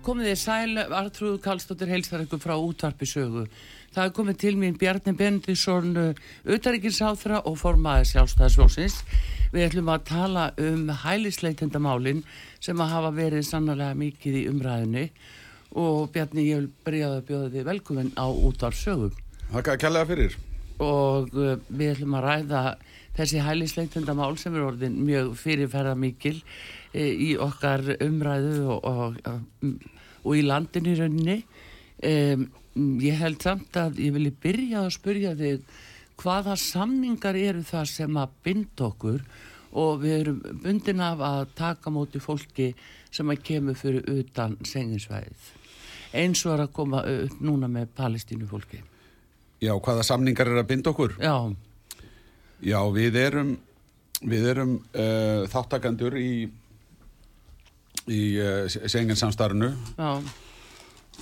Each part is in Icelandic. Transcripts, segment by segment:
Komið þið sæl, Artrúð Kallstóttir heilsar ykkur frá útvarpi sögu. Það er komið til mín Bjarni Bendisson, auðaríkinsáþra og formaði sjálfstæðarsflóksins. Við ætlum að tala um hælisleitendamálinn sem að hafa verið sannlega mikið í umræðinni og Bjarni ég vil byrjaði að bjóða þið velkominn á útvarpsögu. Þakka að kella það fyrir. Og uh, við ætlum að ræða þessi hælisleitendamál sem er orðin mjög fyrirferða mikil í okkar umræðu og, og, og, og í landinu í rauninni. E, ég held samt að ég vilji byrja að spyrja þig hvaða samningar eru það sem að binda okkur? Og við erum bundin af að taka móti fólki sem að kemur fyrir utan senginsvæðið eins og er að koma upp núna með palestínu fólki. Já, hvaða samningar eru að binda okkur? Já. Já, við erum, við erum uh, þáttakandur í, í uh, senginsamstarfnu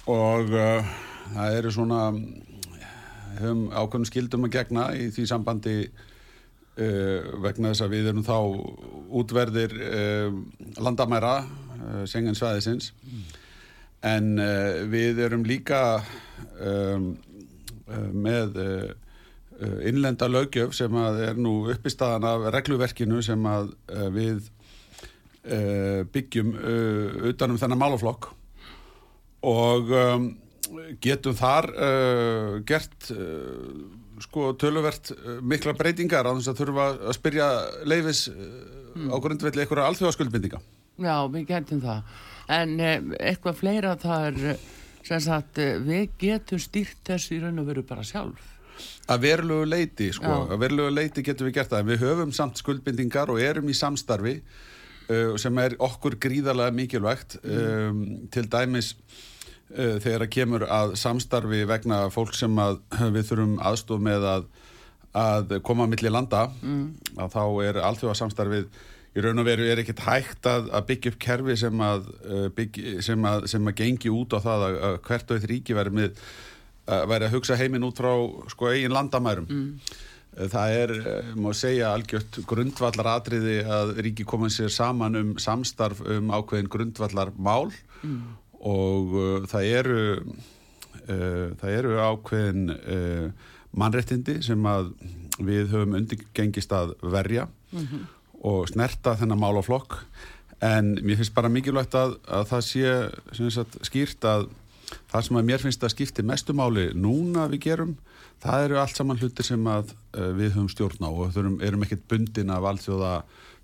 og uh, það eru svona, höfum ákveðum skildum að gegna í því sambandi vegna þess að við erum þá útverðir landamæra senginsvæðisins mm. en við erum líka um, með Eh, innlenda lögjöf sem að er nú uppistaðan af regluverkinu sem að uh, við uh, byggjum uh, utanum þennan málaflokk og um, getum þar gert sko töluvert mikla breytingar á þess að þurfa að spyrja leifis mm. á grundvelli einhverja alþjóðaskuldbindinga. Já, við getum það. En eitthvað fleira það er sem sagt við getum stýrt þessu í raun og veru bara sjálf að verulegu leiti sko, Já. að verulegu leiti getum við gert það við höfum samt skuldbindingar og erum í samstarfi sem er okkur gríðarlega mikilvægt mm. um, til dæmis uh, þegar það kemur að samstarfi vegna fólk sem að við þurfum aðstof með að, að koma að milli landa mm. að þá er allþjóða samstarfið í raun og veru er ekkert hægt að, að byggja upp kerfi sem að, uh, byggi, sem að sem að gengi út á það að, að hvert og eitt ríki verið að að hugsa heiminn út frá sko eigin landamærum mm. Það er, eh, má segja, algjört grundvallar atriði að ríki koma sér saman um samstarf um ákveðin grundvallar mál mm. og uh, það eru uh, það eru ákveðin uh, mannrettindi sem að við höfum undirgengist að verja mm -hmm. og snerta þennan mál á flokk en mér finnst bara mikilvægt að, að það sé sagt, skýrt að það sem að mér finnst að skipti mestumáli núna við gerum, það eru allt saman hlutir sem að uh, við höfum stjórn á og þurfum, erum ekkert bundin af allþjóða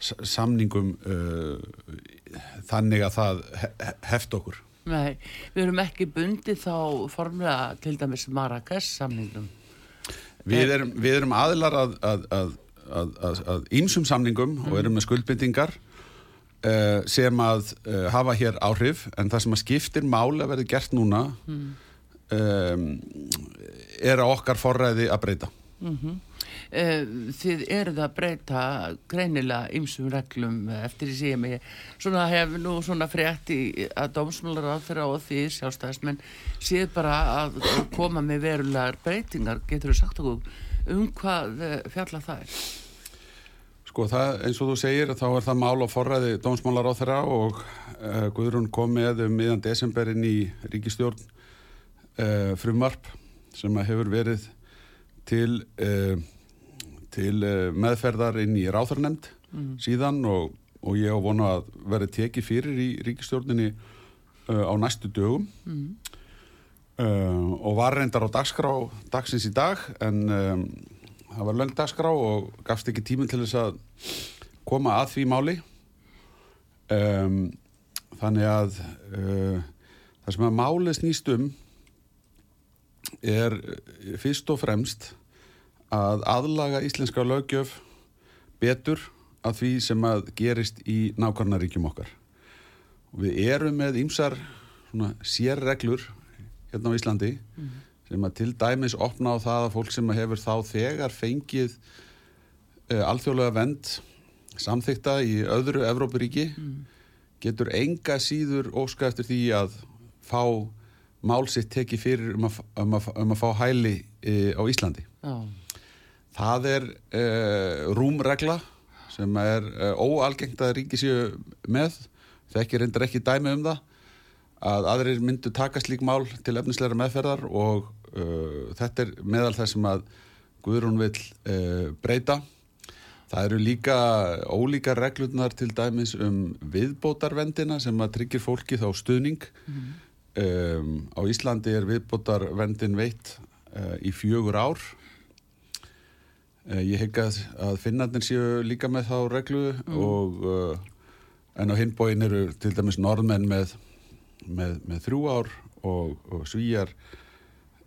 samningum uh, þannig að það heft okkur. Nei, við erum ekki bundið þá formlega til dæmis Marrakesh samningum. Við erum, við erum aðilar að, að, að, að ímsum samningum mm. og erum með skuldbindingar uh, sem að uh, hafa hér áhrif en það sem að skiptir máli að verði gert núna mm. Um, er að okkar forræði að breyta. Mm -hmm. Þið eruð að breyta greinilega ymsum reglum eftir því sem ég svona hef nú svona frétt í að dómsmálar aðferða og því sjálfstæðismenn séð bara að koma með verulegar breytingar. Getur þú sagt okkur um hvað fjalla það er? Sko það, eins og þú segir, þá er það mál á forræði dómsmálar á þeirra og uh, Guðrún kom með um miðan desemberin í ríkistjórn uh, frumvarp sem hefur verið til, uh, til meðferðar inn í ráþarnemnd mm. síðan og, og ég á vonu að verði tekið fyrir í ríkistjórninni á næstu dögum mm. og var reyndar á dagskrá dagsins í dag en um, það var löngdagsgrá og gafst ekki tíminn til þess að koma að því máli um, þannig að uh, það sem að máli snýst um er fyrst og fremst að aðlaga íslenska lögjöf betur að því sem að gerist í nákvæmnaríkjum okkar. Og við erum með ýmsar sérreglur hérna á Íslandi sem að til dæmis opna á það að fólk sem hefur þá þegar fengið uh, alþjóðlega vend samþykta í öðru Evrópuríki mm. getur enga síður óska eftir því að fá málsitt tekið fyrir um að, um að, um að fá hæli uh, á Íslandi. Já. Það er uh, rúmregla sem er óalgengt að ríki séu með þekkir reyndar ekki dæmi um það að aðrir myndu taka slík mál til efnisleira meðferðar og uh, þetta er meðal þess sem að Guðrún vil uh, breyta. Það eru líka ólíka reglurnar til dæmis um viðbótarvendina sem að tryggir fólki þá stuðning. Mm. Um, á Íslandi er viðbótarvendin veitt uh, í fjögur ár. Uh, ég hegg að, að finnarnir séu líka með þá reglu mm. og uh, en á hinbóin eru til dæmis norðmenn með með, með þrjú ár og, og svíjar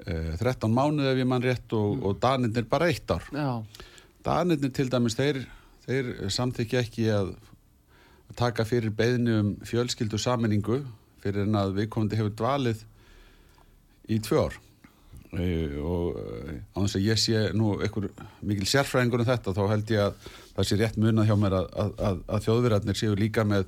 eh, 13 mánuð ef ég mann rétt og, mm. og danirnir bara eitt ár Já. danirnir til dæmis þeir, þeir samþykja ekki að taka fyrir beðinu um fjölskyldu saminningu fyrir en að viðkomandi hefur dvalið í tvö ár. Og á þess að ég sé nú einhver mikil sérfræðingur um þetta þá held ég að það sé rétt munað hjá mér að, að, að, að þjóðverðarnir séu líka með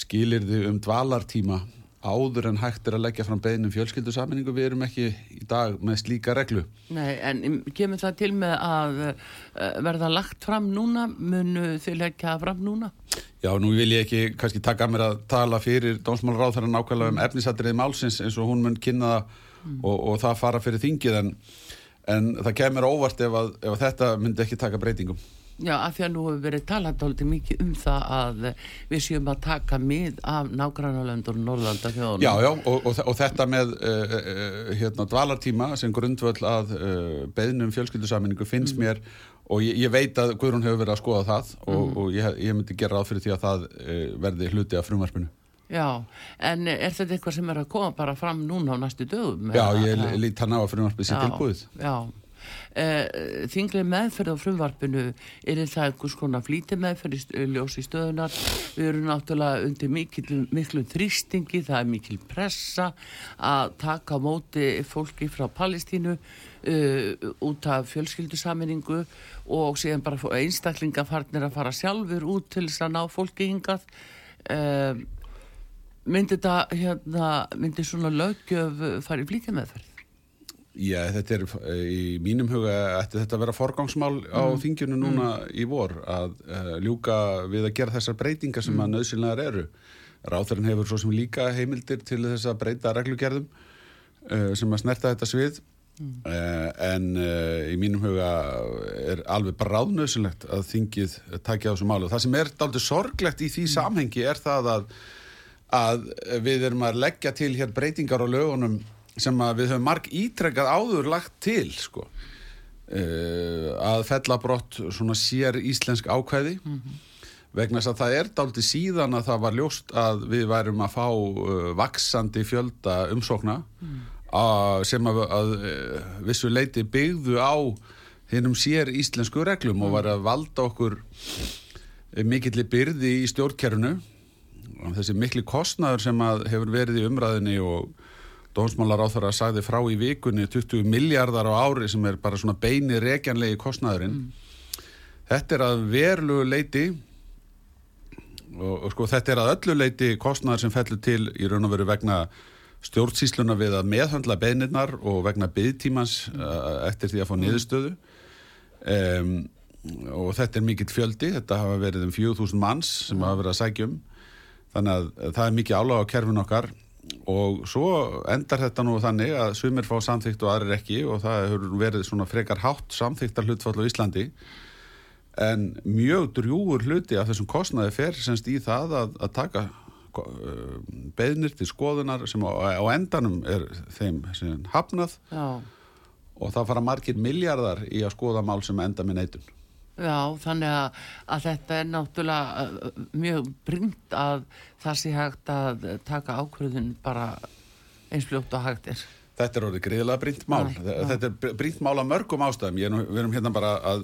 skilirði um dvalartíma áður en hægt er að leggja fram beðnum fjölskyldusaminningu, við erum ekki í dag með slíka reglu. Nei, en kemur það til með að uh, verða lagt fram núna, munu þið leggja fram núna? Já, nú vil ég ekki kannski taka að mér að tala fyrir dómsmálaráð þar að nákvæmlega um efnisatriði málsins eins og hún mun kynna það mm. og, og það fara fyrir þingið en, en það kemur óvart ef, að, ef þetta myndi ekki taka breytingum. Já, af því að nú hefur verið talað aldrei mikið um það að við séum að taka mið af nágrannalöndur Norðlanda þjóðunum. Já, já, og, og, og þetta með uh, uh, hérna, dvalartíma sem grundvöld að uh, beðnum fjölskyldusaminningu finnst mm. mér og ég, ég veit að Guðrún hefur verið að skoða það mm. og, og ég, ég myndi gera ráð fyrir því að það verði hluti af frumvarpinu. Já, en er þetta eitthvað sem er að koma bara fram núna á næstu dögum? Já, ég lít hann á að frumvarpið sér tilbúið. Já, já. Eh, þinglega meðferð á frumvarpinu er það einhvers konar flíti meðferð í ljósi stöðunar við erum náttúrulega undir mikil, miklu þrýstingi, það er mikil pressa að taka móti fólki frá Palestínu uh, út af fjölskyldusaminningu og síðan bara einstaklingafarnir að fara sjálfur út til þess að ná fólki hingað. Uh, myndi þetta hérna, myndi svona lögjöf fara í flíti meðferð Já, þetta er í mínum huga ætti þetta að vera forgangsmál á mm. þingjunu núna mm. í vor að uh, ljúka við að gera þessar breytingar sem mm. að nöðsynlegar eru. Ráþurinn hefur svo sem líka heimildir til þess að breyta reglugerðum uh, sem að snerta þetta svið uh, en í mínum huga er alveg bara ráðnöðsynlegt að þingið takja á þessu málu. Það sem er dálítið sorglegt í því mm. samhengi er það að, að við erum að leggja til hér breytingar á lögunum sem við höfum marg ítrekkað áður lagt til sko uh, að fellabrott svona sér íslensk ákvæði mm -hmm. vegna þess að það er daldi síðan að það var ljóst að við værum að fá uh, vaksandi fjölda umsókna mm. að, sem að, að uh, vissu leiti byggðu á hinnum sér íslensku reglum mm. og var að valda okkur mikillir byrði í stjórnkerfunu þessi mikli kostnaður sem hefur verið í umræðinni og Dómsmálar á þar að sagði frá í vikunni 20 miljardar á ári sem er bara svona beini rekjanlegi kostnæðurinn. Mm. Þetta er að verlu leiti og, og sko þetta er að öllu leiti kostnæður sem fellur til í raun og veru vegna stjórnsísluna við að meðhandla beinirnar og vegna byggtímans mm. uh, eftir því að fá mm. niðurstöðu. Um, og þetta er mikill fjöldi, þetta hafa verið um 4000 manns sem mm. hafa verið að sækjum. Þannig að það er mikið áláð á kerfin okkar og svo endar þetta nú þannig að sumir fá samþygt og aðrir ekki og það hefur verið svona frekar hátt samþygtar hlutfall á Íslandi. En mjög drjúur hluti af þessum kostnaði fer semst í það að, að taka uh, beðnir til skoðunar sem á, á endanum er þeim sem hafnað. Já. og það fara margir miljardar í að skoða mál sem enda með neitun Já, þannig að, að þetta er náttúrulega uh, mjög brynd að það sé hægt að taka ákvörðun bara eins fljótt og hægt er. Þetta er orðið greiðilega brynd mál. Æ, þetta er brynd mál af mörgum ástæðum. Ég, við erum hérna bara að,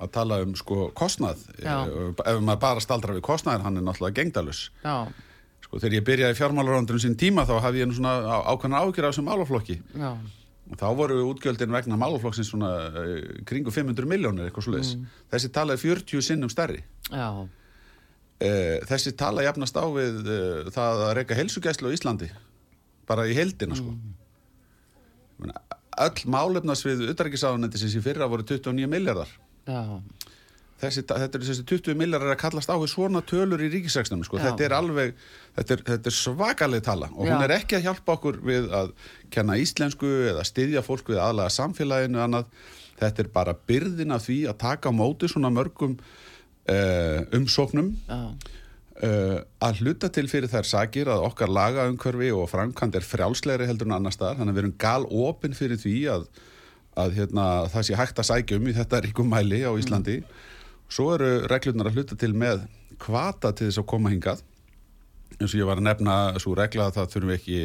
að tala um sko kostnað Já. Eh, ef maður bara staldra við kostnaðin hann er náttúrulega gengdalus Já, sko þegar ég byrjaði fjármálaröndunum sín tíma þá hafði ég nú svona á- ákveðna ágjur af þessum málaflokki já, þá voru útgjöldin vegna málaflokksins svona uh, kringu 500 miljónir eitthvað svoleiðis. Þessi tala er 40 sinnum stærri. Já, uh, þessi tala jafnast á við uh, það að reyka helsugæslu á Íslandi bara í heldina sko. Mm. öll málefnasvið utarrikiðsáðunendisins í fyrra voru 29 miljardar já, þessi, þetta er þessi 20 miljardar að kallast á við svona tölur í ríkisækstunum sko. Þetta er alveg, þetta er, þetta er svakaleg tala. Og hún Já. er ekki að hjálpa okkur við að kenna íslensku eða styðja fólk við aðlaga samfélaginu annað. þetta er bara byrðin af því að taka á móti svona mörgum uh, umsóknum. Uh, að hluta til fyrir þær sakir að okkar lagaumhverfi og framkvæmd er frjálslegri heldur en annar staðar. Þannig að við erum gal opin fyrir því að, að hérna, það sé hægt að sækja um í þetta ríkum mæli á Íslandi svo eru reglurnar að hluta til með kvata til þess að koma hingað. Eins og ég var að nefna svo regla að það þurfum við ekki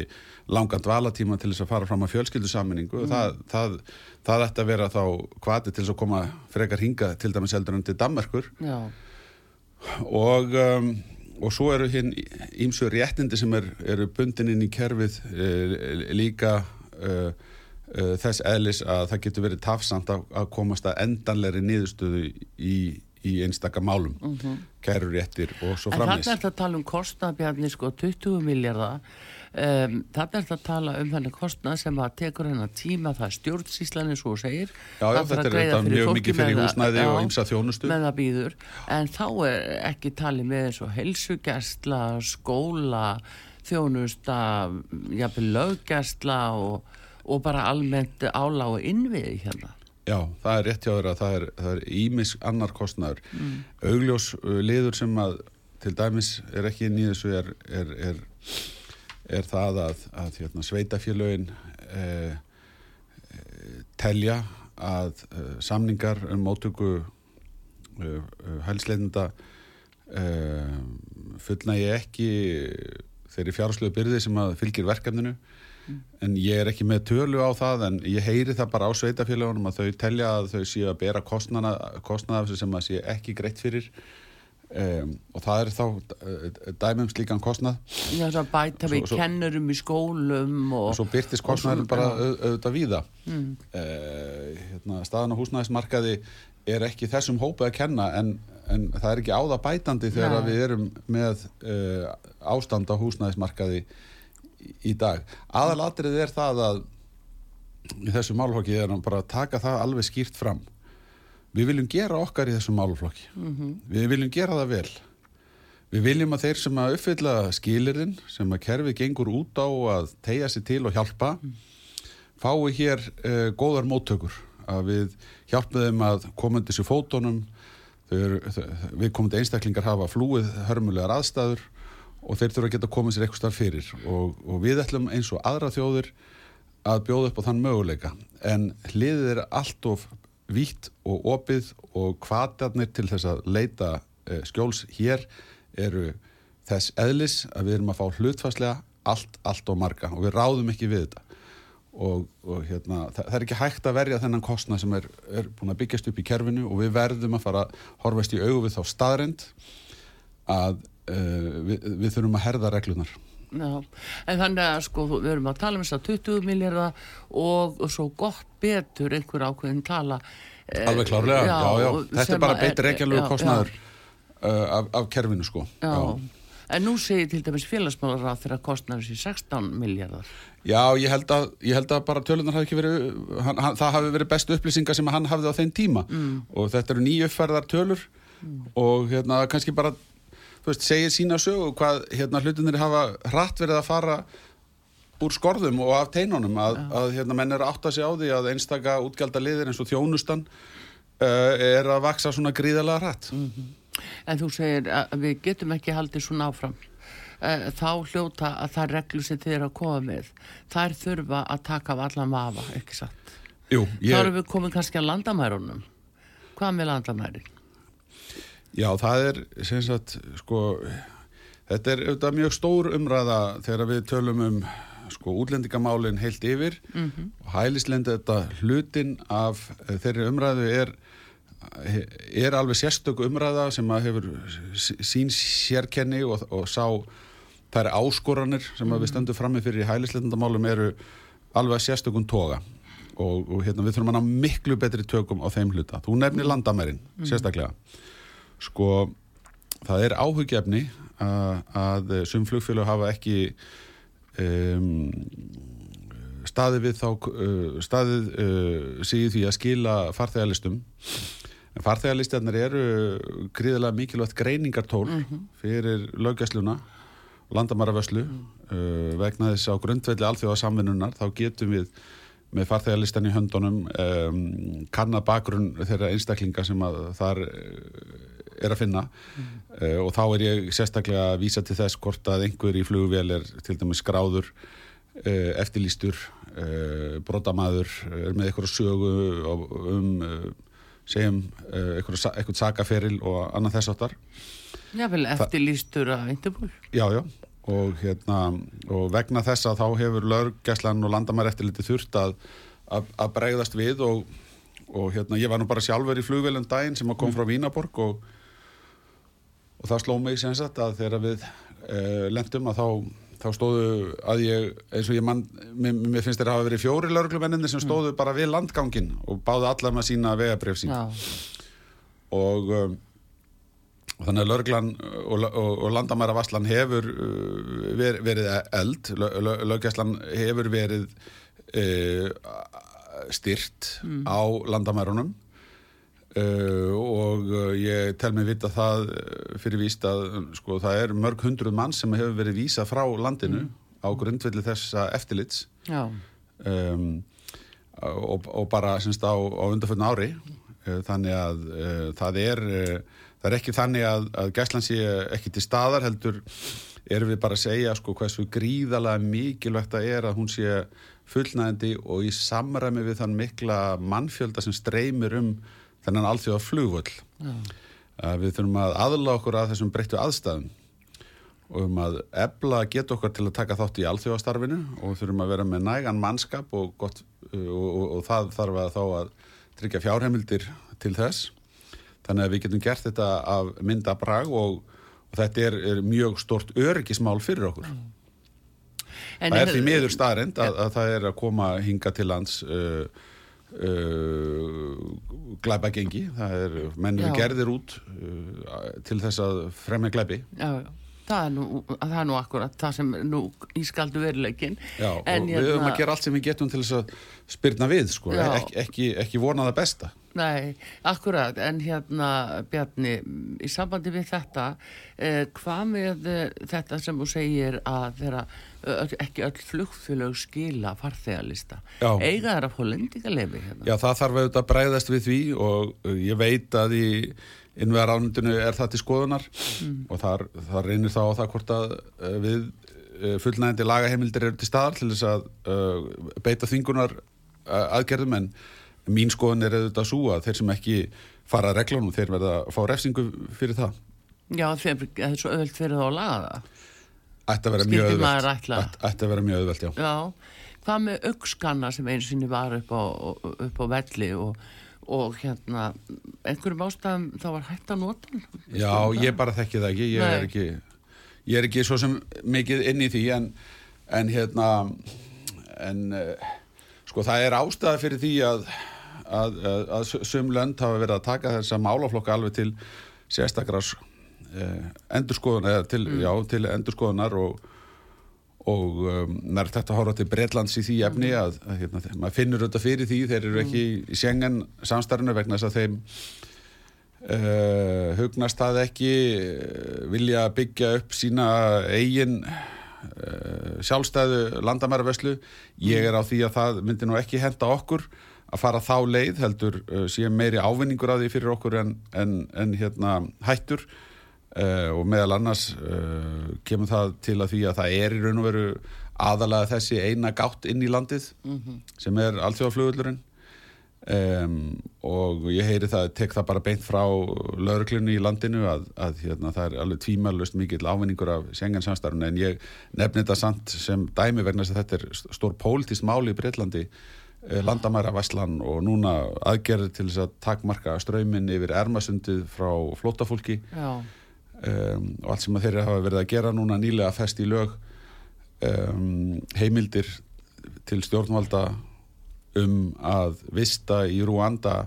langan dvalatíma til þess að fara fram að fjölskyldusammenningu það, það, það ætti að vera þá kvati til þess að koma frekar hingað til dæmis heldur en til Danmerkur. Já, og, um, og svo eru hinn ímsu réttindi sem er, eru bundin inn í kerfið uh, líka uh, uh, þess eðlis að það getur verið tafsamt að, að komast að endanlegri niðurstöðu í, í einstaka málum mm -hmm. kæruréttir og svo En þarna framins er þetta að tala um kostnaðbjarni sko 20 miljardar um, þarna er þetta að tala um þannig kostnað sem að tekur hennar tíma það og þú segir. Já, já, þetta að er fyrir mjög mikið fyrir húsnæði já, og ýmsa þjónustu. býður en þá er ekki talið með eins og heilsugjastla, skóla þjónusta jafnvel löggastla og, og bara almennt álágu innviði hérna Já, það er rétt hjá þér að það er, það er ímis annar kostnaður. Augljós uh, liður sem að til dæmis er ekki inn í þessu er, er, er, er það að, að hérna, sveitafélögin eh, eh, telja að eh, samningar um mótöku eh, eh, hælsleitenda eh, fullnægi ekki þeirri fjárslögu byrði sem að fylgir verkefninu en ég er ekki með tölu á það en ég heyri það bara á sveitafélagunum að þau telja að þau séu að bera kostnana, kostnana sem að sé ekki greitt fyrir. Um, og það er þá uh, dæmum slíkan kostnað. Já, það bæta við kennurum í skólum og, og svo byrtist svo- bara já. au- auðvitað víða. Mm. hérna, staðan á húsnæðismarkaði er ekki þessum hópi að kenna en, en það er ekki áða bætandi þegar við erum með uh, ástand á húsnæðismarkaði í, dag. Aðalatrið er það að í þessu málflokki er hann bara að taka það alveg skýrt fram. Við viljum gera okkar í þessum málflokki við viljum gera það vel. Við viljum að þeir sem að uppfylla skilirðin sem að kerfið gengur út á að tegja sig til og hjálpa fái hér uh, góðar móttökur. Að við hjálpum þeim að komandi sér fótunum. Þeir, við komandi einstaklingar hafa flúið hörmulegar aðstæður og þeir þurfa að geta komið sér eitthvað starf fyrir. Og, og við ætlum eins og aðra þjóðir að bjóða upp á þann möguleika. En hliðið er allt of vítt og opið og kvatarnir til þess að leita uh, skjóls hér eru þess eðlis að við erum að fá hlutfæslega allt, allt og marga. Og við ráðum ekki við þetta. Og, og hérna, það, það er ekki hægt að verja þennan kostnað sem er, er búin að byggjast upp í kerfinu og við verðum að fara að horfast í augu við þá staðrend að við, við þurfum að herða reglunar Já, en þannig að sko við erum að tala um þess að 20 miljardar og, svo gott betur einhver ákveðin tala eh, Alveg klárlega, já, já, og þetta er bara beitt reykjalegu já, kostnaður uh, af, af kerfinu sko. Já, já. en nú segir til dæmis félagsmálar að þeirra kostnaður sér 16 miljardar Já, ég held að, ég held að bara tölunar hafi ekki verið, hann, hann, það hafi verið bestu upplýsingar sem hann hafði á þeim tíma. Mm. og þetta eru nýju uppfærðar tölur og hérna kannski bara, veist, segir sína sögu hvað hérna hlutinir hafa hratt verið að fara úr skorðum og af teinunum að, að hérna menn er að átta sig á því að einstaka útgjalda liðir eins og þjónustan uh, er að vaksa svona gríðalega hratt. En þú segir að við getum ekki haldið svona áfram. Eh, Þá hljóta að það reglu sem þið eru að koma með, þær þurfa að taka af allan vafa, ekki satt. Jú, Þá erum við komin kannski að landamærunum. Hvað með landamærin? Já, það er sem sagt, sko, þetta er auðvitað mjög stór umræða þegar við tölum um sko útlendingamálin heilt yfir. Og hælislendi þetta hlutin af eh, þeirri umræðu er er alveg sérstök umræða sem að hefur sín sérkenni og, og sá þær áskoranir sem að við stöndum frammi fyrir í hælisleitandamálum eru alveg sérstökun toga. Og, og hérna, við þurfum að ná miklu betri tökum á þeim hluta. Þú nefnir landamærin sérstaklega. Sko, það er áhugjefni að, að sum flugfélag hafa ekki um, staðið við þá uh, staðið uh, í því að skila farþegalistum en farþegalistarnir eru gríðilega mikilvægt greiningartól fyrir löggjæsluna landamæravöslu uh, vegna þess á grundvelli alþjóða samvinnunar þá getum við með farþegalistan í höndunum um, kannad bakgrunn þeirra einstaklinga sem að þar er að finna. Uh, og þá er ég sérstaklega að vísa til þess hvort að einhver í flugvél er til dæmis skráður uh, eftirlýstur uh, brotamæður er með eitthvað sögu um segjum eitthvað, sakaferil og annað þess áttar Jável eftirlýstur að Interpol. Já, já, og, hérna, og vegna þess að þá hefur löggæslan og landamæri eftirliti þurft að, að, að bregðast við og, og hérna, ég var nú bara sjálfur í flugvélum daginn sem kom frá Vínaborg og, og það sló mig sem sagt að þegar við uh, lendum að þá, þá stóðu að ég, eins og ég mann, mér, mér finnst þeir hafa verið fjóri lögreglumenninni sem stóðu bara við landgangin og báðu allar með sína vegabrif sín. Já, og um, þannig að lörglan og, og, og landamæra vasslan hefur uh, ver, verið eld. Löggæslan hefur verið uh, styrt á landamærunum uh, og uh, ég tel mig vita það uh, fyrir víst að uh, sko, það er mörg hundruð mann sem hefur verið vísað frá landinu á grundvelli þessa eftirlits. Um, og, og bara semst, á, á undarföldin ári. Uh, þannig að uh, það er það er ekki þannig að, að gæslan sé ekki til staðar heldur erum við bara að segja sko hversu gríðalega mikilvægt það er að hún sé fullnæðandi og í samræmi við þann mikla mannfjölda sem streymir um þennan alþjóða flugvöll að við þurfum að aðla okkur að þessum breyttu aðstæðum. Og um að ebla geta okkar til að taka þátt í alþjóðastarfinu og þurfum að vera með nægan mannskap og, gott, uh, og, og, og það þarf að þá að tryggja fjárheimildir til þess. Þannig að við getum gert þetta af mynda brag og, og þetta er, er mjög stort öryggismál fyrir okkur. En það er því miður staðrind að, að það er að koma hinga til lands uh, uh, glæpa gengi það er, menn eru gerðir út uh, til þess að fremja glæpi Já, já. Það er, nú, það er nú akkurat það sem er nú ískaldu veruleikin. Já, og við höfum að gera allt sem við getum til þess að spyrna við, sko. Ek, ekki, ekki vona það besta. Nei, akkurat, en hérna Bjarni, í sambandi við þetta, eh, hvað með eh, þetta sem þú segir að þeirra öll, ekki öll flugfélög skila farþegalista? Já. Eiga þeirra fólendingarlefi hérna? Já, það þarf auðvitað að bregðast við því og ég veit að í innvegar ánundinu er það til skoðunar og þar, þar reynir þá á það hvort að við fullnægandi lagaheimildir eru til staðar til þess að beita þingunar aðgerðum en mín skoðun er auðvitað svo að þeir sem ekki fara að reglunum, þeir verða að fá refsingu fyrir það. Já, þeir, það er svo öðvöld fyrir þá að laga það. Ætti að vera mjög ætla. Ætti- að vera mjög auðvelt, já. Já, hvað með aukskanna sem einu sinni var upp á, upp á velli og, og hérna, einhverjum ástæðum þá var hægt að nota? Já, ég bara þekki það ekki, ég er ekki ég er ekki svo sem mikið inn í því en, en hérna en uh, sko það er ástæða fyrir því að að, að, að sum lönd hafa verið að taka þessa málaflokka alveg til sérstakras uh, endurskoðunar eða til, já, til endurskoðunar og og um, nær þetta að horfa til Bretlands í því efni að, að hérna, maður finnur þetta fyrir því þeir eru ekki í Schengen samstarfinu vegna þess að þeim uh, hugnast það ekki uh, vilja byggja upp sína eigin uh, sjálfstæðu landamæravöslu ég er á því að það myndi nú ekki henda okkur að fara þá leið heldur uh, sé meiri ávinningur að því fyrir okkur en, en, en hérna hættur. Uh, og meðal annars uh, kemur það til að því að það er í raun og veru aðalega þessi eina gátt inn í landið sem er alþjóðaflugullurinn um, og ég heyri það, tek það bara beint frá lauruglunni í landinu að, að hérna, það er alveg tvímælust mikill ávinningur af Schengen-samstarfinu en ég nefni þetta samt sem dæmi vegna þess að þetta er stór pólitískt máli í Breitlandi landamæra Væslan og núna aðgerði til þess að takmarka ströymin yfir ermasundið frá flótafólki Já, um, og allt sem að þeirra hafa verið að gera núna nýlega fest í lög um, heimildir til stjórnvalda um að vista í Rúanda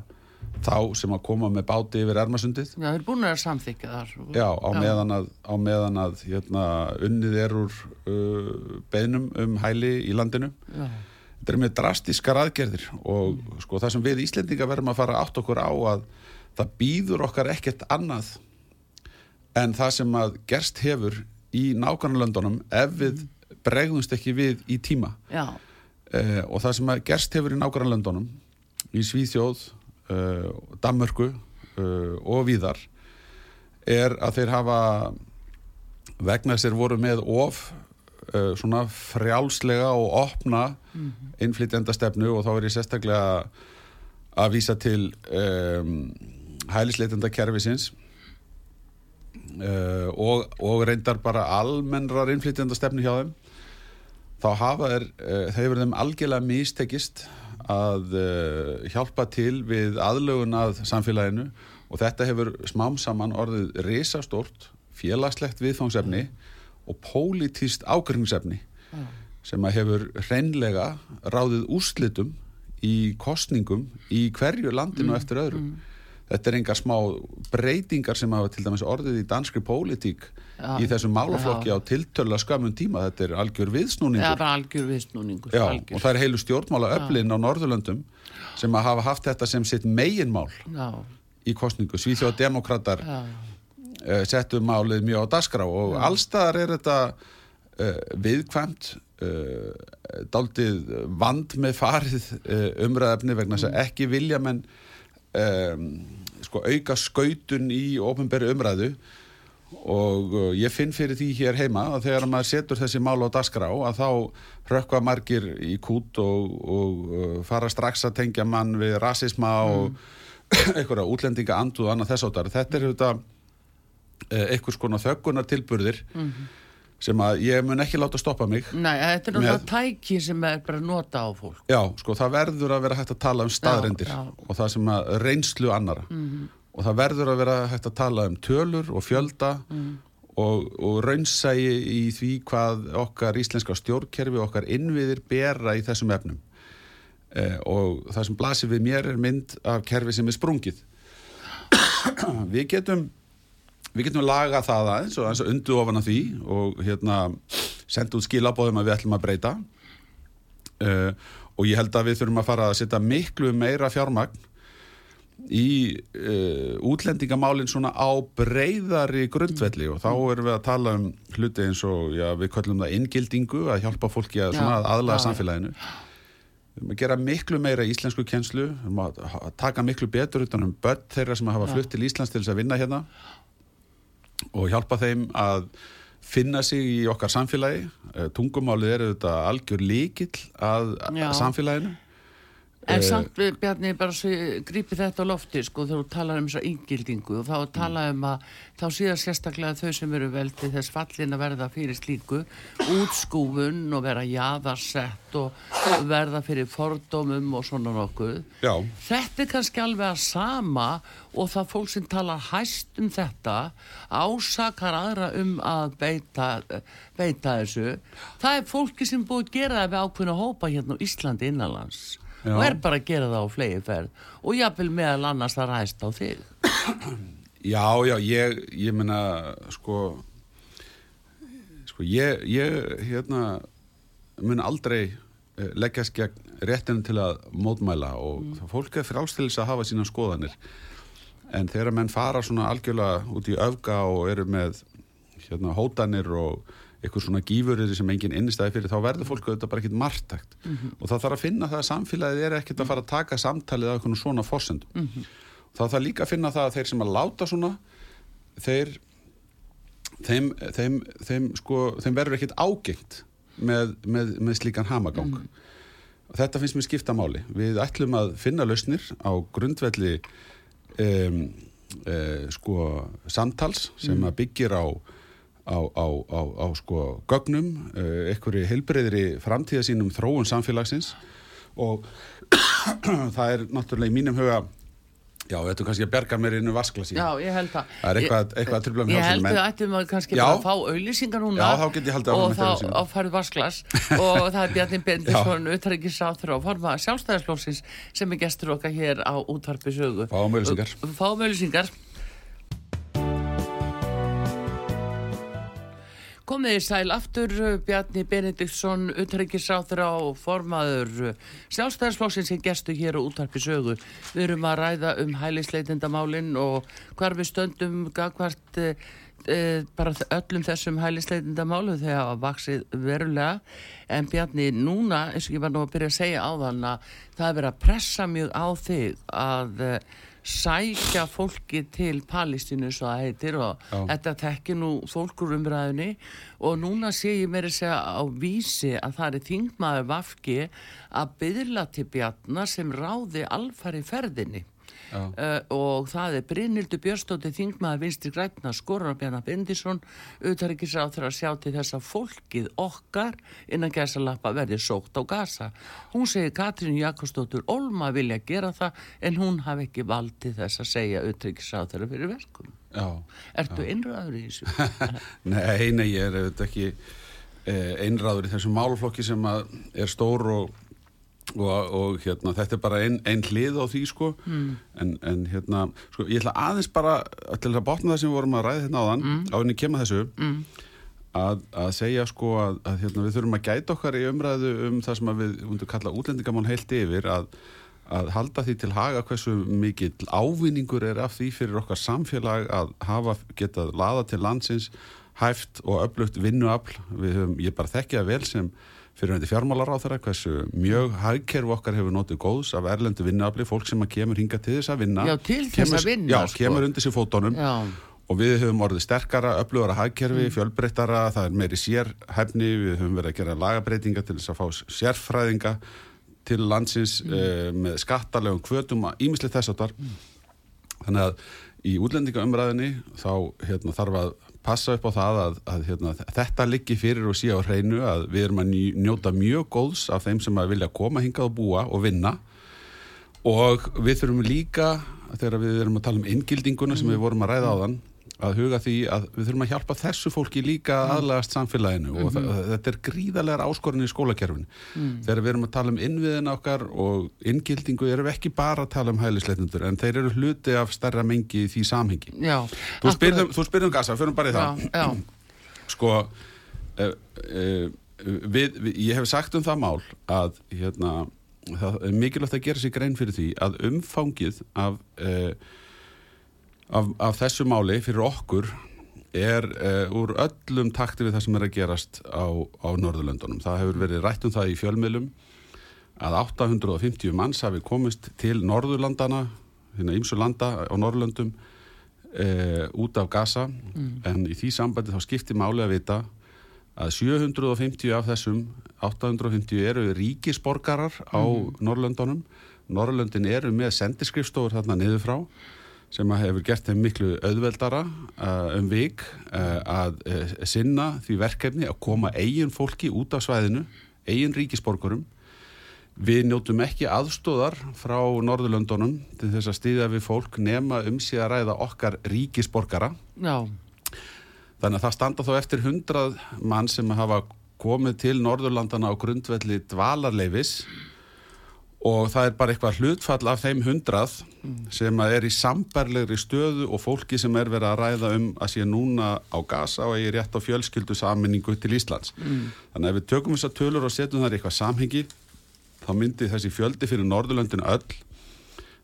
þá sem að koma með báti yfir ermasundið. Já, þeir búin að samþykja þar. Já, á meðan að, á meðan að hérna, unnið er úr uh, beinum um hæli í landinu. Já, Þetta er mjög drastískar aðgerðir og sko, það sem við Íslendinga verðum að fara átt okkur á að það býður okkar ekkert annað en það sem að gerst hefur í nákvæmlandunum ef við bregðumst ekki við í tíma. Uh, og það sem að gerst hefur í nákvæmlandunum í Svíþjóð, uh, Danmörku uh, og víðar er að þeir hafa vegna þess að þeir voru með of uh, svona frjálslega og opna innflytjenda stefnu og þá er ég sérstaklega að vísa til um, hælisleitenda kerfisins uh, og, og reyndar bara almennrar innflytjenda stefnu hjá þeim. Þá hafa þeir, uh, þeir verið þeim algjörlega mistekist að hjálpa til við aðlögun að samfélaginu og þetta hefur smám saman orðið risastórt, félagslegt viðfangsefni og pólitíst ákringnsefni sem að hefur hreinlega ráðið úrslitum í kostningum í hverju landinu eftir öðru. Þetta er engar smá breytingar sem hafa til dæmis orðið í danskri pólitík Já. í þessum málaflokki Já. á tiltölu skömmun tíma. Þetta er algjör það er viðsnúningur. bara algjör viðsnúningur. Já, algjör. og það er heilu stjórnmála öflin á Norðurlöndum sem að hafa haft þetta sem sitt meginmál Já, í kostningu. Svíþjóða demokrater já, uh, settu málið mjög á dagskrá og allstaðar er þetta uh, viðkvæmt uh, daldið vand með farið uh, umræðefni vegna þess að ekki vilja menn um, sko, auka skautun í ofnbæri umræðu. Og ég finn fyrir því hér heima að þegar maður setur þessi mál á dagskrá að þá rökkva margir í kút og, og fara strax að tengja mann við rasisma og einhverja útlendinga andu og annað þess áttar. Þetta er þetta einhvers konar þöggunar tilburðir sem að ég mun ekki láta stoppa mig. Nei, þetta er náttúrulega tæki sem er bara nota á fólk. Já, sko, það verður að vera hægt að tala um staðrendir Já, já. og það sem að reynslu annara og það verður að vera hægt að tala um tölur og fjölda og, og raunsægi í því hvað okkar íslenska stjórnkerfi okkar innviðir bera í þessum efnum eh, og það sem blasir við mér er mynd af kerfi sem er sprungið við getum við getum laga það aðeins og aðeins að undu ofan að því og hérna senda út skilabóðum að við ætlum að breyta. Uh, og ég held að við þurfum að fara að setja miklu meira fjármagn í uh, útlendingamálin svona á breyðari grundvelli. Og þá erum við að tala um hluti eins og já, við köllum það inngildingu að hjálpa fólki að, að aðlaga samfélaginu. Við erum að gera miklu meira íslensku kjenslu við erum að að taka miklu betur utan um börn þeirra sem hafa flutt til Íslands til þess að vinna hérna og hjálpa þeim að finna sig í okkar samfélagi Eh, tungumálið er auðvitað algjör líkill að Já. samfélaginu En samt, við, Bjarni, bara svo grípi þetta á lofti, sko, þegar þú talar um þessa yngildingu og þá talað um að þá síðan sérstaklega þau sem eru vel til þess fallin að verða fyrir slíku útskúfun og vera jaðarsett og verða fyrir fordómum og svona nokkuð. Já, Þetta er kannski alveg að sama og það fólk sem talar hæst um þetta ásakar aðra um að beita, beita þessu. Það er fólki sem búið að gera það við ákveðna hópa hérna á Íslandi innanlands Já. og er bara að gera það á flegi ferð og jafnvel meðal annars það ræst á þig. já, já, ég, ég meina, sko, sko, ég, ég, hérna, mun aldrei eh, leggjast gegn réttinu til að mótmæla og mm. fólk er frálstilis að hafa sína skoðanir en þegar menn fara svona algjörlega út í öfga og eru með hérna, hótanir og eitthvað svona gífurir sem enginn innistæði fyrir, þá verður fólk auðvitað bara ekkit margtækt og það þarf að finna það að samfélagið er ekkit að fara að taka samtalið af eitthvað svona forsendum. Þá þarf líka að finna það að þeir sem að láta svona þeir þeim, þeim, þeim, sko, þeim verður ekkit ágengt með, með, með slíkan hamagang. Og þetta finnst mér skipta máli. Við ætlum að finna lausnir á grundvelli um, uh, sko samtals sem að byggir á á, á, á, á sko gögnum uh, einhverju heilbreyðri framtíða sínum þróun samfélagsins og það er náttúrulega í mínum huga já, þetta er kannski að berga mér innu vaskla sín Já, ég held það. Það er eitthvað- eitthvað að trufla með Ég held við ættum að kannski Já. bara að fá auðlýsingar núna. Já, þá get ég haldið áfram Og með þá auglýsingar. á færið vasklas og það er Bjarni Bendisson, utryggisáþur og forma sjálfstæðarslóksins sem er gestur okkar hér á útvarpi sögu. Fáum auglýsingar. Fáum auðlýsingar. Komið í sæl aftur, Bjarni Benediktsson, utryggisáþur og formaður sjálfstæðarslóksins sem gestur hér á útvarpi sögu. Við erum að ræða um hælisleitendamálinn og hvar við stöndum gagvart uh, uh, bara öllum þessum hælisleitendamálum þegar það vaksið verulega. En Bjarni, núna, eins og ég var nú að byrja að segja á þann að það er verið að pressa mjög á þig að uh, sækja fólki til Palestínu svo það heitir og Já. þetta tekki nú fólkur umræðinni og núna sé ég meiri segja á vísi að það er þingmaður vafki að byðla til Bjarnar sem ráði alfari ferðinni. Uh, og það er Brynildur Björnstóttir þingmaður vinstri grætna skorur Bjarnar Bendisson auðvitaðrikisráð þegar að sjá til þess að fólkið okkar innan gæsalappa verði sókt á gasa hún segir Katrín Jakobsdóttur Olma vilja gera það en hún hafi ekki valdið þess að segja auðvitaðrikisráð þeirra fyrir verkum. Já, Ertu innræður í þessu? nei, nei, ég er auðvitað ekki eh, einráður í þessum málflokki sem er stór og, og, og hérna, þetta er bara ein, ein hlið á því sko mm. en, en hérna, sko, ég ætla aðeins bara til að botna það sem við vorum að ræða hérna áðan mm. á henni kemur þessu mm. að, að segja sko að, að hérna, við þurfum að gæta okkar í umræðu um það sem við undir kalla útlendingamál heilt yfir að að halda því til haga hversu mikill ávinningur er af því fyrir okkar samfélag að hafa getað laða til landsins hæft og öflugt vinnuafl við höfum, ég bara þekki það vel sem fyrir hundi fjármálar á þeirra hversu mjög hagkerf okkar hefur notið góðs af erlendu vinnuafli, fólk sem kemur hinga til þess að vinna Já, til þess að vinna, Já, sko. kemur undir sér fótunum Já, og við höfum orðið sterkara, öflugara hagkerfi, Mm. fjölbreyttara, það er meiri sérhæfni, við höfum verið að gera lagabreitinga til þess að fá sérfræðinga til landsins Mm. eh, með skattalegum kvötum að ímislegt þess að þar. Þannig að í útlendingaumræðinni þá hérna, þarf að passa upp á það að, að hérna, þetta liggi fyrir og sé á hreinu að við erum að njóta mjög góðs af þeim sem að vilja koma hingað og búa og vinna. Og við þurfum líka þegar við erum að tala um inngildinguna sem við vorum að ræða á þann að huga því að við þurfum að hjálpa þessu fólki líka að aðlagast samfélaginu og það, þetta er gríðarlegar áskorinn í skólakerfin þegar við erum að tala um innviðina okkar og inngildingu erum við ekki bara að tala um hælisleitundur en þeir eru hluti af stærra mengi í því samhengi. Já Þú spyrðum, þú spyrðum gasa, fyrir bara í það. Já, já, sko uh, uh, við, við, ég hef sagt um það mál að hérna, það er mikilvægt að gera sér grein fyrir því að umfangið af, uh, af, af þessu máli fyrir okkur er uh, úr öllum takti við það sem er að gerast á, á Norðurlöndunum. Það hefur verið rætt um það í fjölmiðlum að 850 manns hafi komist til Norðurlandana, hérna ýmsu landa á Norðurlöndum e, út af Gaza. En í því sambandi þá skiptir máli að vita að 750 af þessum 850 eru ríkisborgarar á Norrlöndunum Norrlöndin eru með sendiskrifstofur þarna niður frá sem hefur gert þeim miklu auðveldara uh, um vik uh, að uh, sinna því verkefni að koma eigin fólki út af svæðinu, eigin ríkisborgurum. Við njótum ekki aðstóðar frá Norðurlöndunum til þess að stýðja við fólk nema um sig að ræða okkar ríkisborgara. já, Þannig að það standa þó eftir hundrað mann sem hafa komið til Norðurlandana á grundvelli dvalarleifis og það er bara eitthvað hlutfall af þeim hundrað sem er í sambarlegri stöðu og fólki sem er verið að ræða um að sé núna á gasa og er rétt á fjölskyldu saminningu til Íslands. Þannig að ef við tökum þessar tölur og setjum þar í eitthvað samhengi þá myndi þessi fjöldi fyrir Norðurlöndin öll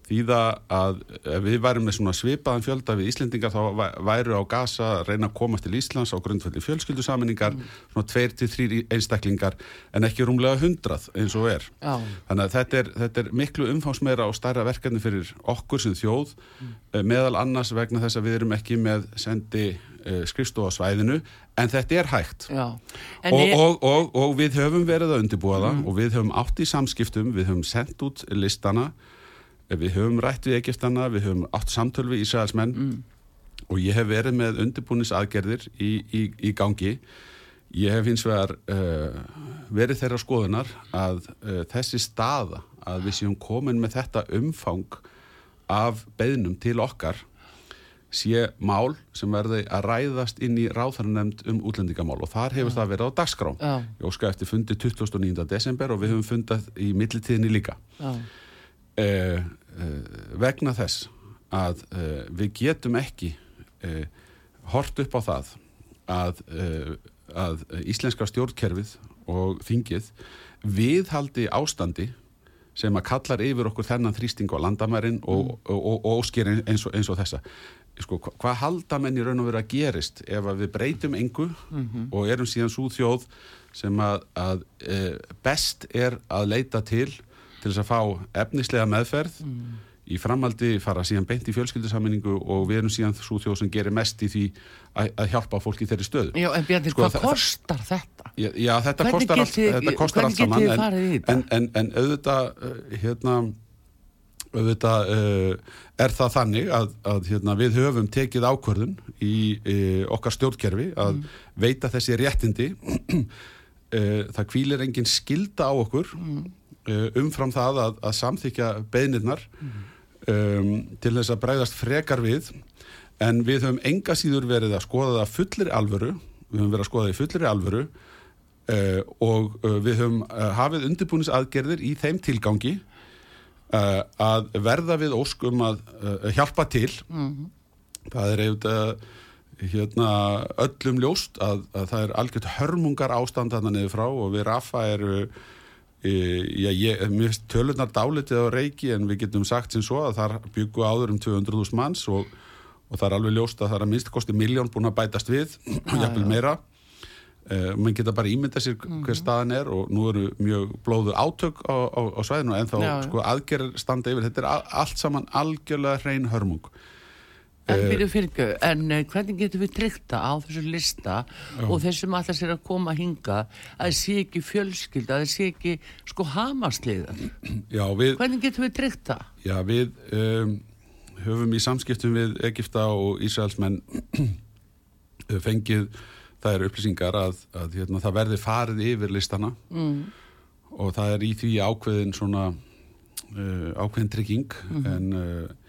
þýða að ef við værum með svona svipaðan fjölda við Íslendingar þá væ- væru á gasa að reyna að komast til Íslands á grundfælli fjölskyldusaminningar svona tveir til þrýr einstaklingar en ekki rúmlega hundrað eins og er. Já, þannig að þetta er, þetta er miklu umfásmeira og stærra verkefni fyrir okkur sem þjóð mm. meðal annars vegna þess að við erum ekki með sendi uh, skrifstofa svæðinu en þetta er hægt. Og, ég- og, og, og við höfum verið að undirbúa það og við höfum átt í samskiptum, við höfum sendt út listana, við höfum rætt við Egiptana, við höfum átt samtöl við Ísraelsmenn og ég hef verið með undirbúnis aðgerðir í, í, í gangi Ég hef hins vegar uh, verið þeirra skoðunar að uh, þessi staða að við séum komin með þetta umfang af beðnum til okkar sé mál sem verði að ræðast inn í ráðharnemnd um útlendingamál og þar hefur það verið á dagskrá. Já. Ég óska eftir fundi 29. desember og við höfum fundað í millitíðinni líka. Já, Uh, uh, vegna þess að uh, við getum ekki uh, hort upp á það að, uh, að íslenska stjórnkerfið og þingið viðhaldi ástandi sem að kallar yfir okkur þennan þrýsting á landamærin og, og, og, og ósker eins og, eins og þessa. Sko, hva- hvað halda menn í raun og veru að gerist ef að við breytum engu og erum síðan svo þjóð sem að, að e, best er að leita til til þess að fá efnislega meðferð í framhaldi fara síðan beint í fjölskyldusammenningu og við erum síðan svo þjóð sem gerir mest í því að, að hjálpa fólki þeirri stöðu Já en Bjarni, Sko, hvað kostar þetta? Já, já þetta Hvernig kostar allt, getið- þetta kostar allt saman en, en, en, en auðvitað uh, hérna auðvitað uh, er það þannig að, að hérna, við höfum tekið ákvörðun í uh, okkar stjórnkerfi að Mm. veita þessi réttindi uh, það kvílir engin skilda á okkur Mm. Uh, umfram það að, að samþykja beðnirnar Mm. um, til þess að bregðast frekar við en við höfum enga síður verið að skoða það fullir alvöru við höfum verið að skoða það í fullir alvöru uh, og uh, við höfum uh, hafið undirbúnis aðgerðir í þeim tilgangi uh, að verða við óskum að uh, hjálpa til það er auðvitað hérna öllum ljóst að, að það er algjört hörmungar ástand þarna niður frá og við Rafa eru já, ég, mér finnst tölurnar dálitið á reiki en við getum sagt sem svo að þar byggu áður um 200.000 manns og, og það er alveg ljóst að það er að minnst kosti miljón búin að bætast við og jafnvel meira. Uh, mann geta bara ímynda sér hver staðan er og nú eru mjög blóðu átök á, á, á svæðinu en þá sko aðgerð standa yfir, þetta er allt saman algjörlega hrein hörmung En Eh, fyrir ekki, en uh, hvernig getum við tryggt það á þessu lista og þessum allar sér að koma hinga að sé ekki fjölskyld, að sé ekki sko hamasliða. Já, við, Hvernig getum við tryggt það? Já, við um, höfum í samskiptum við Egipta og Ísraelsmenn fengið þær upplýsingar að, að hérna, það verði farið yfir listana mm. og það er í því ákveðin svona uh, ákveðin trygging en, uh,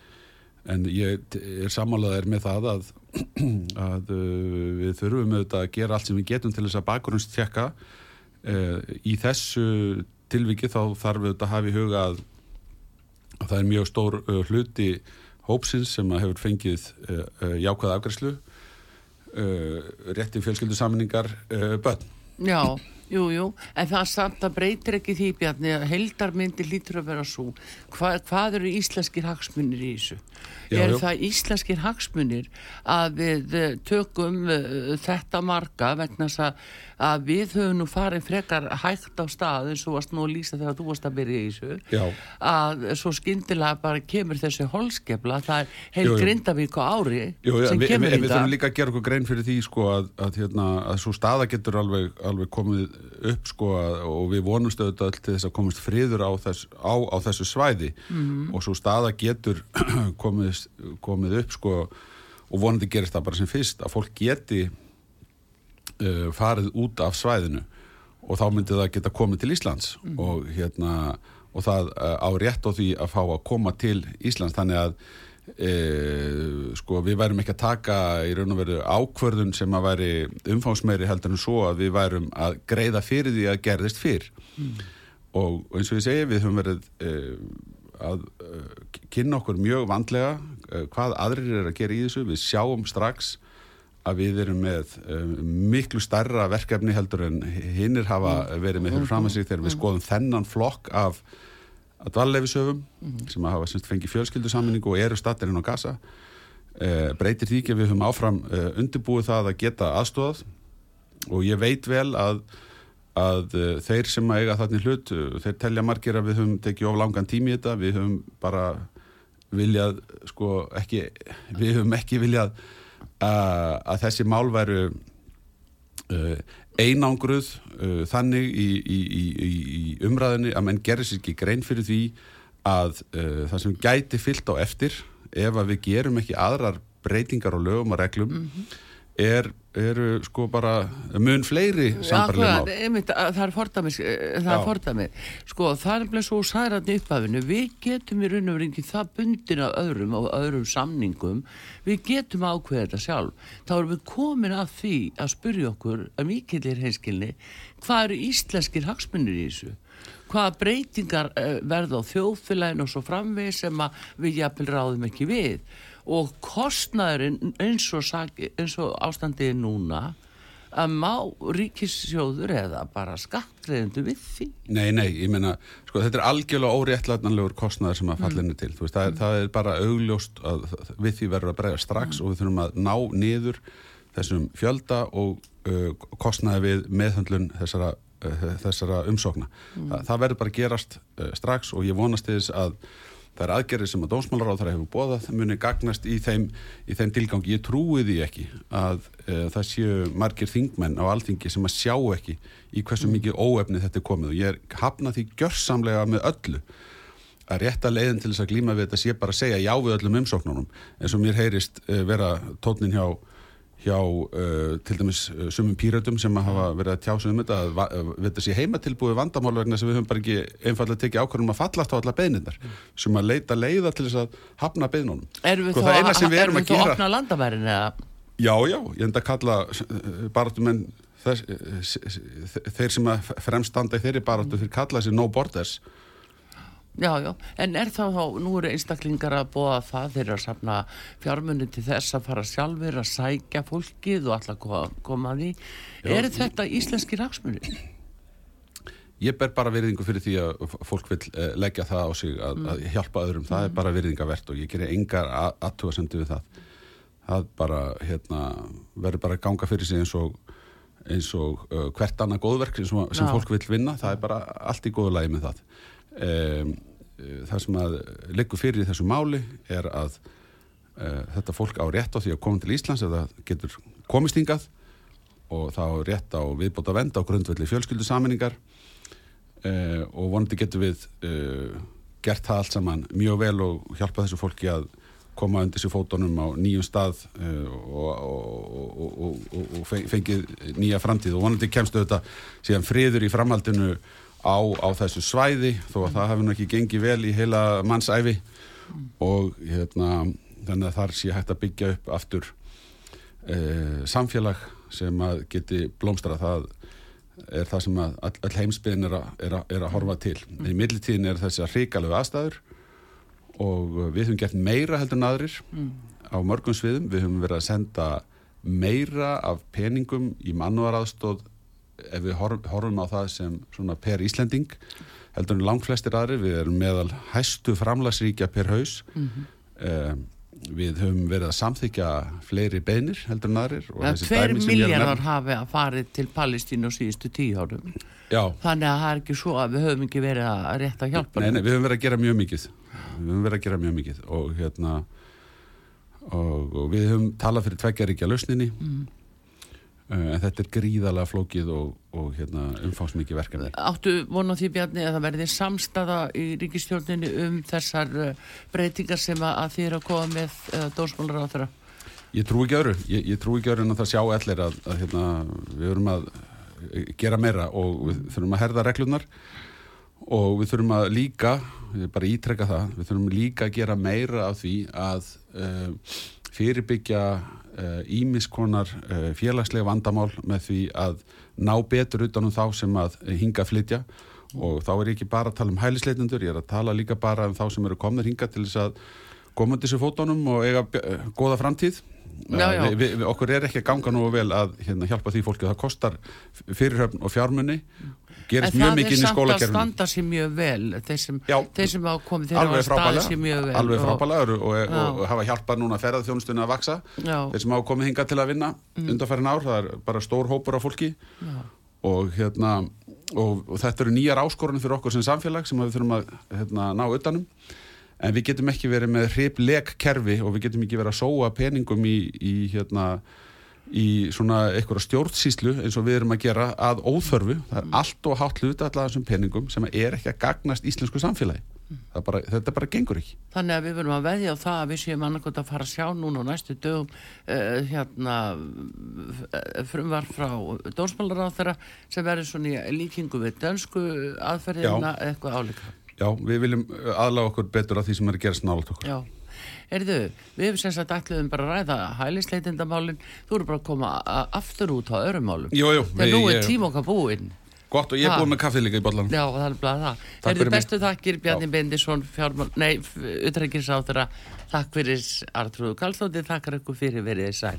en ég er sammálaðir með það að, að uh, við þurfum auðvitað að gera allt sem við getum til þess að bakgrunnstjekka uh, í þessu tilviki þá þarf auðvitað að hafa í huga að að það er mjög stór uh, hluti hópsins sem hefur fengið jákvæða afgræslu rétti fjölskyldu saminningar uh, börn. Já, jú, jú, en það samt að breytir ekki því Bjarni að heldarmyndi lítur að vera svo. Hva, hvað eru íslenskir hagsmunir í þessu? Já, er já. það íslenskir hagsmunir að við eh, tökum uh, þetta marga vegna að, að við höfum nú farið frekar hægt á stað eins og varst nú að lýsa þegar þú varst að byrja í þessu Já. að svo skyndilega bara kemur þessi holskefla, það er heil Jú, jú. grindavík á ári Jú, já, sem við, kemur við, í við það. þurfum líka að gera okkur grein fyrir því sko, að, að, hérna, að svo staða getur alveg, alveg komið upp sko, og við vonumst auðvitað til þess að komast friður á, þess, á, á þessu svæði. Og svo staða getur komið, komið upp sko, og vonandi gerist það bara sem fyrst að fólk geti uh, farið út af svæðinu. Og þá myndi það geta komið til Íslands. Og, hérna, og það uh, á rétt á því að fá að koma til Íslands. Þannig að e, sko, við værum ekki að taka í raun og veru ákvörðun sem að væri umfánsmeiri heldur en svo að við værum að greiða fyrir því að gerðist fyrr. Og eins og ég segi við höfum verið e, að e, kynna okkur mjög vandlega e, hvað aðrir er að gera í þessu. Við sjáum strax að við erum með um, miklu starra verkefni heldur en hinnir hafa verið með fyrir fram að sig þegar við skoðum þennan flokk af að dvalleifisöfum sem að hafa semst fengið fjölskyldusammenningu og eru stattirinn á gasa uh, breytir því ekki að við höfum áfram uh, undirbúið það að geta aðstóðað og ég veit vel að, að uh, þeir sem að eiga þarna hlut þeir telja margir að við höfum tekið of langan tími þetta. Við höfum bara viljað sko ekki við höfum ekki viljað uh, að þessi mál væru einangruð uh, þannig í, í, í, í í umræðinni að menn gerir sér ekki grein fyrir því að uh, það sem gæti fyllt á eftir ef að við gerum ekki aðrar breytingar og lögum og reglum er eru sko bara mun fleiri sambarlega mál. Það er fordamið, er fordamið. Sko það er bleið svo særandi uppafinu, við getum í raun og ringi það bundin af öðrum og öðrum samningum, við getum ákveðið þetta sjálf. Þá erum við komin að því að spyrja okkur að mikillir heimskilni, hvað eru íslenskir hagsmunir í þessu? hvaða breytingar uh, verða á þjóðfélagin og svo framvið sem við jafnvel ráðum ekki við og kostnæðurinn eins og, og ástandiði núna að má ríkissjóður eða bara skattleðendu við því? Nei, nei, ég meina, sko þetta er algjörlega óréttlætnanlegur kostnæður sem að fallinu mm. til, þú veist, það er, það er bara augljóst að við því verður að breyða strax mm. og við þurfum að ná niður þessum fjölda og uh, kostnæði við meðhundlun þessara, uh, þessara umsókna. Mm. Það, það verður bara gerast uh, strax og ég vonast þess að Það er aðgerðið sem að dómsmálaráð þar hefur bóðað, muni gagnast í þeim, í þeim tilgangi. Ég trúi því ekki að e, það séu margir þingmenn á alþingi sem að sjá ekki í hversu mikið óefni þetta er komið og ég er hafnað því gjörsamlega með öllu að rétta leiðin til þess að glíma við þetta sé bara að segja já við öllum umsóknunum eins og mér heyrist e, vera tónin hjá hjá uh, til dæmis uh, sumum pýröldum sem hafa verið að tjása um þetta að þetta sé heimatilbúið vandamál vegna sem við höfum bara ekki einfallega tekið ákvörðum að fallast á alla beinindar mm. sem að leita leiða til þess að hafna beinunum. Erum við sko, þó að opna landamærin eða? Já, já, ég enda að kalla uh, baratumenn uh, þeir sem að fremstanda í þeirri baratu þeir kalla þessi no borders Já, já, en er þá þá, nú eru einstaklingar að búa það þeir að safna fjármunni til þess að fara sjálfur að sækja fólkið og alltaf koma að því. Já, er þetta íslenski raksmunni? Ég ber bara virðingu fyrir því að fólk vil eh, leggja það á sig að, mm. að hjálpa öðrum, það mm. er bara virðingavert og ég gerir engar aðtúasendi við það. Það bara, hérna, verður bara ganga fyrir sig eins og, eins og uh, hvert annað góðverk sem, sem fólk vil vinna, það er bara allt í góðu lagi með það. Það sem að liggur fyrir í þessu máli er að uh, þetta fólk á rétt á því að koma til Íslands eða getur komist hingað og þá rétt á viðbóta venda á grundvelli fjölskyldusaminningar uh, og vonandi getur við uh, gert það allt saman mjög vel og hjálpa þessu fólki að koma undir sér fótonum á nýjum stað og, og, og, og fengið nýja framtíð. Og vonandi kemstu þetta síðan friður í framhaldinu á, á þessu svæði þó að það hefði ekki gengið vel í heila mannsæfi og hérna, þannig að þar sé hægt að byggja upp aftur e, samfélag sem að geti blómstra það er það sem að all heimsbyðin er, er, er að horfa til. Mm. Í millitíðin er þessi að hrikalegu aðstæður og við höfum gert meira heldur en aðrir mm. á mörgum sviðum. Við höfum verið að senda meira af peningum í mannúaraðstóð ef við horfum á það sem svona per Íslending heldur en langt flestir aðri, við erum meðal hæstu framlagsríkja per haus mm -hmm. um, við höfum verið að samþykja fleiri beinir heldur en aðrir Tveir miljardar hafi að farið til Palestínu síðustu tíu árum Já. þannig að það er ekki svo að við höfum ekki verið að rétta hjálpa Nei, nei, við höfum verið að gera mjög mikið við höfum verið að gera mjög mikið og hérna og, og við höfum talað fyrir tveggjaríkja lausninni mm. Eh, en þetta er gríðalega flókið og, og hérna, umfáðsmikið verkefni. Áttu vonu því Bjarni að það verði samstaða í ríkistjórninu um þessar eh, breytingar sem að þið eru að koma með uh, eh, dósmálur á þeirra Ég trú ekki öru ég, ég trú ekki öru en það sjá allir að, að hérna, við þurfum að gera meira og við þurfum að herða reglunar og við þurfum að líka bara ítrekka það, við þurfum líka að gera meira af því að uh, fyrirbyggja ímiskonar uh, uh, félagslega vandamál með því að ná betur utanum þá sem að hinga flytja. Og þá er ég ekki bara að tala um hælisleitundur, ég er að tala líka bara um þá sem eru komnir hinga til þess að koma til þessu fótónum og eiga uh, goða framtíð já, já. Vi, vi, okkur er ekki að ganga nú vel að hérna, hjálpa því fólki. Það kostar fyrirhöfn og fjármunni gerist mjög mikið inn í skólakerfinu En það er samt að standa sér mjög vel. Þeir sem, þeir sem hafa komið þeir hafa staðið sér mjög vel Alveg frábælega og, og, og, og hafa hjálpað núna að ferða þjónustunni að vaksa já. þeir sem hafa komið hinga til að vinna mm. undanferðin ár, það er bara stór hópur af fólki. Og hérna og þetta eru nýjar áskorunum fyrir okkur sem samfélag sem við þurfum að hérna, ná utanum en við getum ekki verið með hripleg kerfi og við getum ekki verið að sóa peningum í, í hérna í svona einhverja stjórnsýslu eins og við erum að gera að óþörfu. Það er allt og hátt hluta allar þessum peningum sem er ekki að gagnast íslensku samfélagi. Það bara, þetta bara gengur ekki. Þannig að við verðum að veðja á það að við séum annarkot að fara að sjá núna á næstu dögum uh, hérna uh, frumvar frá þeirra sem verður svona í líkingu við dönsku aðferðina eitthvað álíka. Já, við viljum aðlaga okkur betur af því sem er að gerast nálat okkur. Já. Erðu, við hefum sem sagt ætluðum bara að ræða hælisleitindamálinn, þú eru bara að koma aftur út á öðrum málum. Jú, jú, Þegar nú er tíma okkar búinn. Gott og ég er Ha. búin með kaffið líka í bollan. Já, það er bara það. Erðu bestu þakkir Bjarni Bendisson, fjármál, nei, utrækisráþara, takk fyrir Artrúðu Karlsdóttir, takkar ykkur fyrir verið sæl.